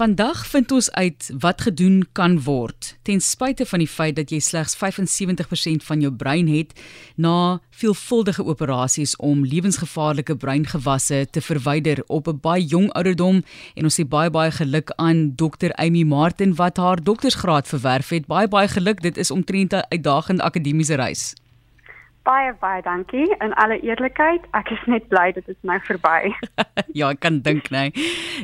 Vandag vind ons uit wat gedoen kan word ten spyte van die feit dat jy slegs 75% van jou brein het na veelvuldige operasies om lewensgevaarlike breingewasse te verwyder op 'n baie jong ouderdom en ons sê baie baie geluk aan dokter Amy Martin wat haar doktorsgraad verwerf het. Baie baie geluk. Dit is omtrent 'n uitdagende akademiese reis. Baie baie dankie. In alle eerlikheid, ek is net bly dit is nou verby. ja, ek kan dink, nee.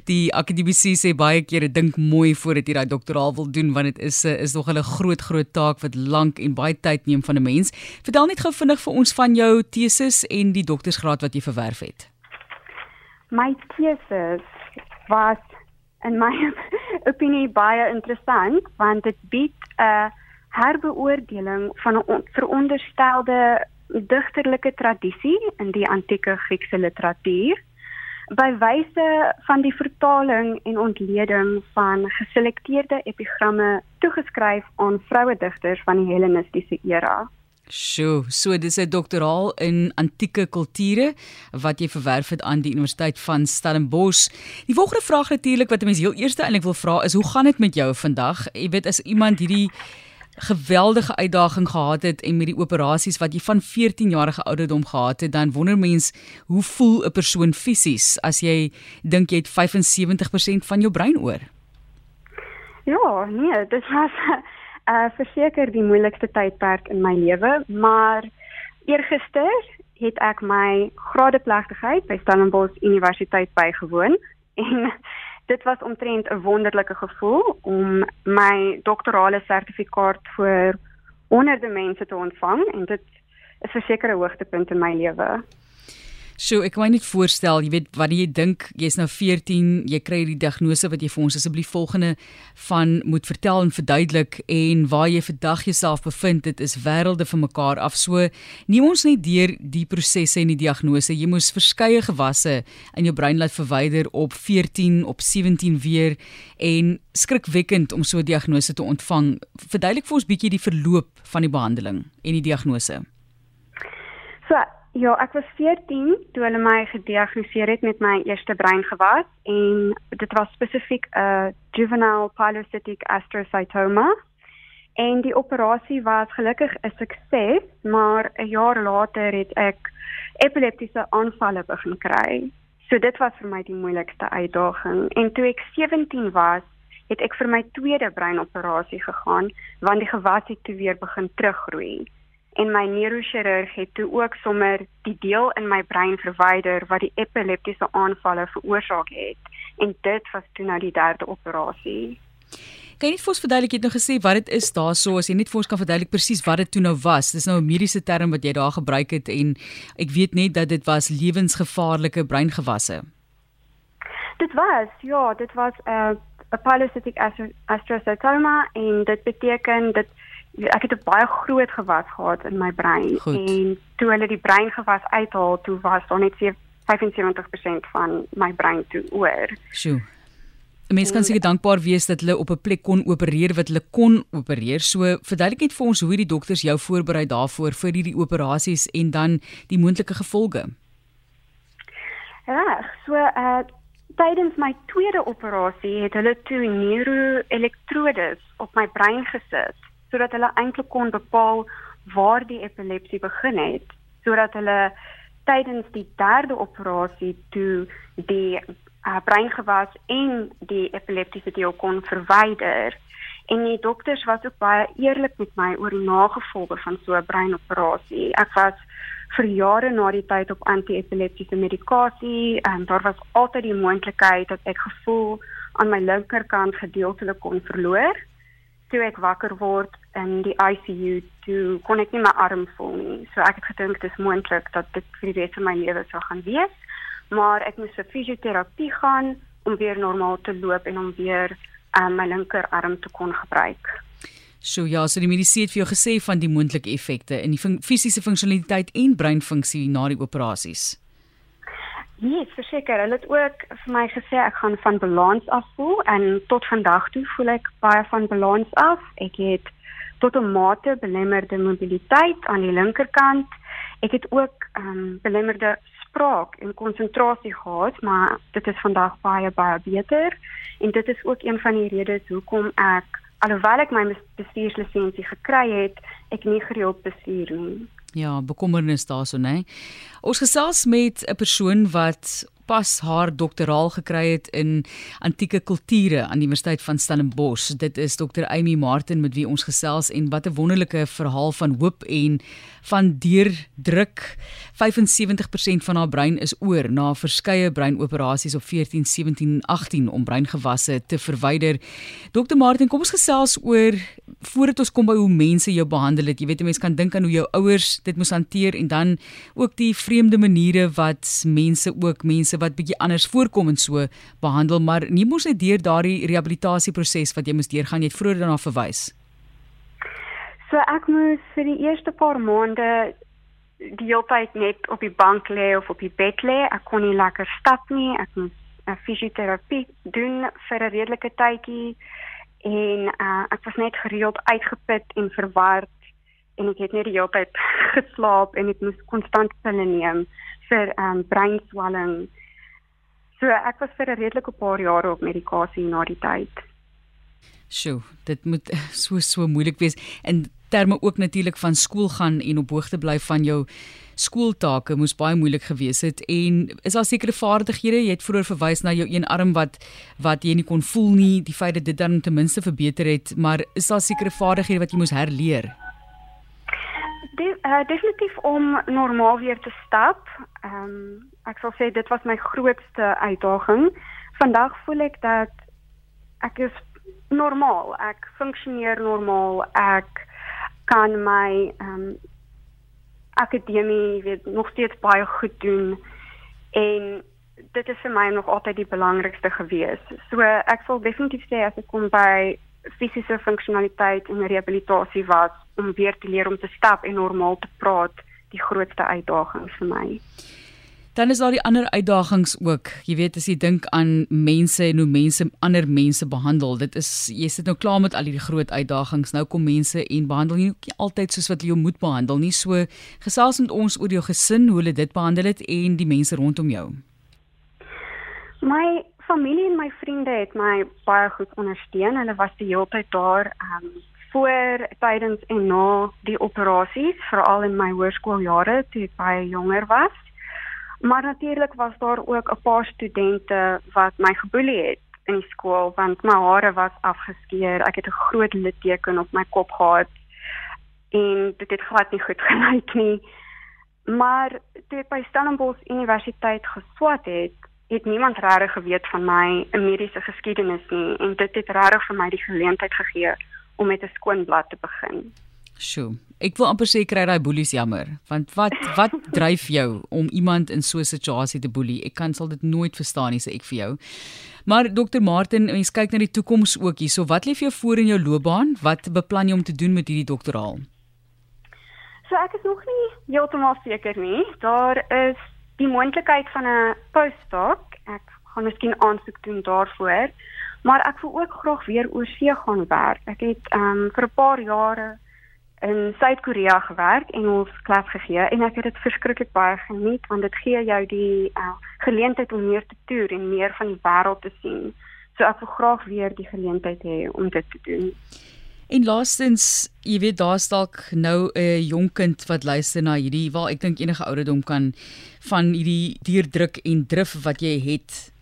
Die akademici sê baie kere dink mooi voordat jy daai doktoraal wil doen want dit is is nog 'n groot groot taak wat lank en baie tyd neem van 'n mens. Vertel net gou vinnig vir ons van jou teses en die doktorsgraad wat jy verwerf het. My teses was in my opinie baie interessant want dit bied 'n uh, herbeoordeling van 'n veronderstelde digterlike tradisie in die antieke Griekse literatuur by wyse van die vertaling en ontleding van geselekteerde epigramme toegeskryf aan vroue digters van die Hellenistiese era. Sjoe, so dis 'n doktoraal in antieke kulture wat jy verwerf het aan die Universiteit van Stellenbosch. Die volgende vraag natuurlik wat mense heel eers eintlik wil vra is, hoe gaan dit met jou vandag? Jy weet as iemand hierdie geweldige uitdaging gehad het en met die operasies wat jy van 14 jarige ouderdom gehad het, dan wonder mens hoe voel 'n persoon fisies as jy dink jy het 75% van jou brein oor? Ja, nee, dit was uh verseker die moeilikste tydperk in my lewe, maar eergister het ek my graadeplegtigheid by Stellenbosch Universiteit bygewoon en dit was omtrent 'n wonderlike gevoel om my doktorale sertifikaat vir honderde mense te ontvang en dit is 'n sekere hoogtepunt in my lewe. So ek kan my net voorstel, jy weet wat jy dink, jy's nou 14, jy kry die diagnose wat jy vir ons asseblief volgende van moet vertel en verduidelik en waar jy vandag jouself bevind, dit is wêrelde van mekaar af. So neem ons net deur die prosesse en die diagnose. Jy moes verskeie gewasse in jou brein laat verwyder op 14, op 17 weer en skrikwekkend om so 'n diagnose te ontvang. Verduidelik vir ons bietjie die verloop van die behandeling en die diagnose. So Ja, ek was 14 toe hulle my gediagnoseer het met my eerste breingewas en dit was spesifiek 'n juvenile pilocytic astrocytoma. En die operasie was gelukkig 'n sukses, maar 'n jaar later het ek epileptiese aanvalle begin kry. So dit was vir my die moeilikste uitdaging. En toe ek 17 was, het ek vir my tweede breinoperasie gegaan want die gewas het toe weer begin teruggroei en my neurochirurg het toe ook sommer die deel in my brein verwyder wat die epileptiese aanvalle veroorsaak het en dit was toe nou die derde operasie. Kan jy net vir ons verduidelik jy het nou gesê wat dit is daarso as jy net vir ons kan verduidelik presies wat dit toe nou was. Dis nou 'n mediese term wat jy daar gebruik het en ek weet net dat dit was lewensgevaarlike breingewasse. Dit was ja, dit was 'n uh, 'n pilocytic astrocytoma en dit beteken dit ek het 'n baie groot gewas gehad in my brein Goed. en toe hulle die breingewas uithaal, toe was daar net 75% van my brein toe oor. Sjoe. 'n Mens kan seker dankbaar wees dat hulle op 'n plek kon opereer wat hulle kon opereer. So verduidelik net vir ons hoe die dokters jou voorberei daarvoor vir hierdie operasies en dan die moontlike gevolge. Ja, so uh tydens my tweede operasie het hulle toe neuroelektrodes op my brein gesit sodat hulle eintlik kon bepaal waar die epilepsie begin het sodat hulle tydens die derde operasie toe die uh, breingewas en die epileptiese deel kon verwyder. En die dokters was ook baie eerlik met my oor die nagevolge van so 'n breinoperasie. Ek was vir jare na die tyd op anti-epileptiese medikasie en daar was altyd die moontlikheid dat ek gevoel aan my linkerkant gedeeltelik kon verloor toe ek wakker word in die ICU toe kon ek nie my arm voel nie. So ek het gedink dit is moontlik dat dit vir die res van my lewe sou gaan wees. Maar ek moes vir fisioterapie gaan om weer normaal te loop en om weer um, my linkerarm te kon gebruik. So ja, so die mediese het vir jou gesê van die moontlike effekte in die fisiese funksionaliteit en breinfunksie na die operasies. Nee, verseker, hulle het ook vir my gesê ek gaan van balans af voel en tot vandag toe voel ek baie van balans af. Ek het tot 'n mate belemmerde mobiliteit aan die linkerkant. Ek het ook ehm um, belemmerde spraak en konsentrasie gehad, maar dit is vandag baie baie beter en dit is ook een van die redes hoekom ek alhoewel ek my bestuurslisensie gekry het, ek nie gereeld bestuur nie. Ja, bekommernis daarso, né? Ons gesels met 'n persoon wat pas haar doktoraal gekry het in antieke kulture aan die Universiteit van Stellenbosch. Dit is Dr. Amy Martin met wie ons gesels en wat 'n wonderlike verhaal van hoop en van deurdruk. 75% van haar brein is oor na verskeie breinoperasies op 14, 17, 18 om breingewasse te verwyder. Dr. Martin, kom ons gesels oor voordat ons kom by hoe mense jou behandel het. Jy weet 'n mens kan dink aan hoe jou ouers dit moes hanteer en dan ook die vreemde maniere wat mense ook mense mense wat bietjie anders voorkom en so behandel, maar nie mos net deur daardie rehabilitasieproses wat jy moes deurgaan, jy het vroeër daarna verwys. So ek moes vir die eerste paar maande die hele tyd net op die bank lê of op die bed lê. Ek kon nie lekker stap nie. Ek moes uh, fisioterapie doen vir 'n redelike tydjie en uh, ek was net gereeld uitgeput en verward en ek het net die hele tyd geslaap en ek moes konstant pille neem vir um, breinswelling So ek was vir 'n redelike paar jare op medikasie na die tyd. Sjoe, dit moet so so moeilik wees. En terme ook natuurlik van skool gaan en op hoogte bly van jou skooltake moes baie moeilik gewees het. En is daar sekere vaardighede? Jy het vroeër verwys na jou een arm wat wat jy nie kon voel nie die feit dat dit dan ten minste verbeter het maar is daar sekere vaardighede wat jy moes herleer? De, uh, definitief om normaal weer te stap ehm um, ek sal sê dit was my grootste uitdaging. Vandag voel ek dat ek is normaal. Ek funksioneer normaal. Ek kan my ehm um, akademie weet nog steeds baie goed doen en dit is vir my nog altyd die belangrikste gewees. So ek sal definitief sê as ek kom by fisiese funksionaliteit en rehabilitasie was om weer te leer om te stap en normaal te praat die grootste uitdaging vir my. Dan is daar die ander uitdagings ook. Jy weet as jy dink aan mense en hoe mense ander mense behandel. Dit is jy sit nou klaar met al hierdie groot uitdagings. Nou kom mense en behandel nie altyd soos wat jy jou moet behandel nie. So gesels met ons oor jou gesin, hoe hulle dit behandel het en die mense rondom jou. My familie en my vriende het my baie goed ondersteun. Hulle was die hele tyd daar um voor, tydens en na die operasies, veral in my hoërskooljare toe ek baie jonger was. Maar natuurlik was daar ook 'n paar studente wat my geboelie het in die skool want my hare was afgeskeer. Ek het 'n groot litteken op my kop gehad en dit het glad nie goed gelyk nie. Maar toe ek by Stellenbosch Universiteit geswat het, het niemand regtig geweet van my mediese geskiedenis nie en dit het regtig vir my die geleentheid gegee om met 'n skoon blad te begin. Sjoe, ek wil amper sê kry daai boelies jammer, want wat wat dryf jou om iemand in so 'n situasie te boelie? Ek kan sal dit nooit verstaan nie sê ek vir jou. Maar dokter Martin, mens kyk na die toekoms ook hier. So wat lê vir jou voor in jou loopbaan? Wat beplan jy om te doen met hierdie doktoraal? So ek is nog nie heeltemal seker nie. Daar is die moontlikheid van 'n postdoc. Ek gaan miskien aansoek doen daarvoor. Maar ek wil ook graag weer oor see gaan werk. Ek het ehm um, vir 'n paar jare in Suid-Korea gewerk en ons klas gegee en ek het dit verskriklik baie geniet want dit gee jou die uh, geleentheid om meer te toer en meer van die wêreld te sien. So ek wil graag weer die geleentheid hê om dit te doen. En laastens, jy weet daar's dalk nou 'n jong kind wat luister na hierdie, waar ek dink enige ouderdom kan van hierdie deurdruk en drif wat jy het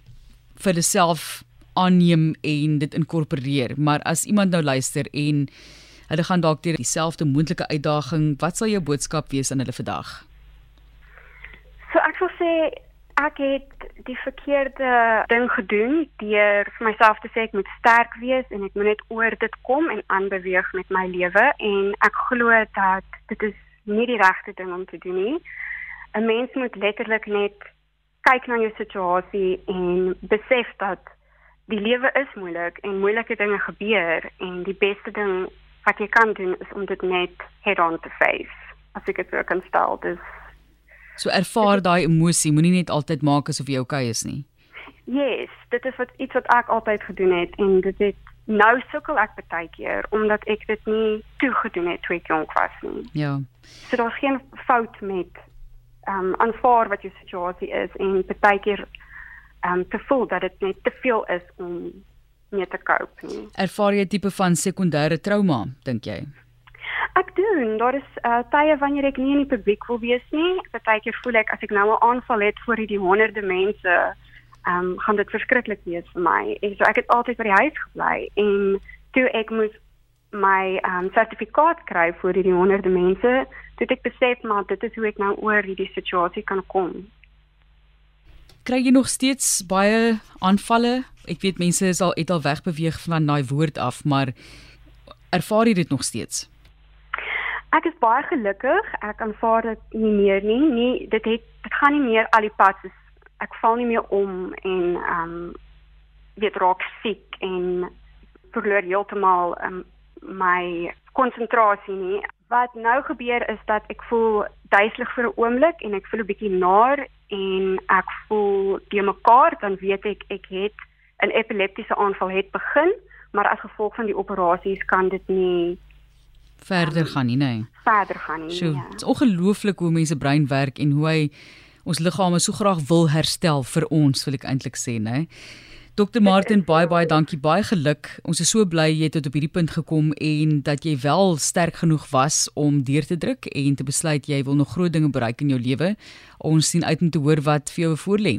vir jouself aanneem en dit inkorporeer. Maar as iemand nou luister en Hulle gaan dalk deur dieselfde moontlike uitdaging. Wat sal jou boodskap wees aan hulle vandag? So ek wil sê ek het die verkeerde ding gedoen deur vir myself te sê ek moet sterk wees en ek moet net oor dit kom en aanbeweeg met my lewe en ek glo dat dit is nie die regte ding om te doen nie. 'n Mens moet letterlik net kyk na jou situasie en besef dat die lewe is moeilik en moeilike dinge gebeur en die beste ding wat jy kan doen is om dit net head on te face. As ek dit so kan stel, dis So ervaar daai emosie, moenie net altyd maak asof jy okay is nie. Yes, dit is wat iets wat ek altyd gedoen het en dit het nou sukkel ek baie keer omdat ek dit nie toe gedoen het toe ek jonk was nie. Ja. So daar's geen fout met ehm um, aanvaar wat jou situasie is en baie keer ehm um, te voel dat dit net te veel is om mee te cope nie. Ervaar jy 'n tipe van sekondêre trauma, dink jy? Ek doen. Daar is uh, tye wanneer ek nie in die publiek wil wees nie. Partykeer voel ek as ek nou 'n aanval het voor hierdie honderde mense, ehm um, gaan dit verskriklik wees vir my. En so ek het altyd by die huis gebly en toe ek moes my ehm um, sertifikaat kry vir hierdie honderde mense, toe ek besef maar dit is hoe ek nou oor hierdie situasie kan kom. Kry jy nog steeds baie aanvalle? Ek weet mense is al het al wegbeweeg van daai woord af, maar ervaar jy dit nog steeds? Ek is baie gelukkig. Ek aanvaar dit nie meer nie. Nee, dit het dit gaan nie meer al die pad soos ek val nie meer om en ehm um, weet raak siek en verloor heeltemal um, my konsentrasie nie. Wat nou gebeur is dat ek voel duiselig vir 'n oomblik en ek voel 'n bietjie naar en ek voel te mekaar dan weet ek ek het 'n epileptiese aanval het begin, maar as gevolg van die operasies kan dit nie verder gaan nie, nee. Verder gaan nie. So, ja. Dit is ongelooflik hoe mense brein werk en hoe hy ons liggame so graag wil herstel vir ons, wil ek eintlik sê, nê. Dr Martin, baie baie dankie, baie geluk. Ons is so bly jy het tot op hierdie punt gekom en dat jy wel sterk genoeg was om deur te druk en te besluit jy wil nog groot dinge bereik in jou lewe. Ons sien uit om te hoor wat vir jou voorlê.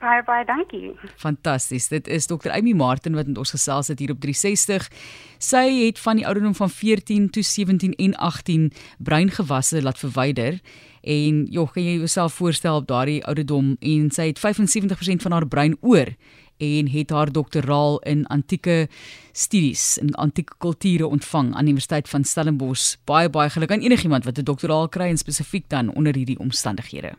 Baie baie dankie. Fantasties. Dit is Dr. Amy Martin wat met ons gesels het hier op 360. Sy het van die ouderdom van 14 tot 17 en 18 breingewasse laat verwyder. En jy kan jy jouself voorstel op daardie ouderdom en sy het 75% van haar brein oor en het haar doktoraal in antieke studies in antieke kulture ontvang aan die Universiteit van Stellenbosch. Baie baie geluk aan enigiemand wat 'n doktoraal kry en spesifiek dan onder hierdie omstandighede.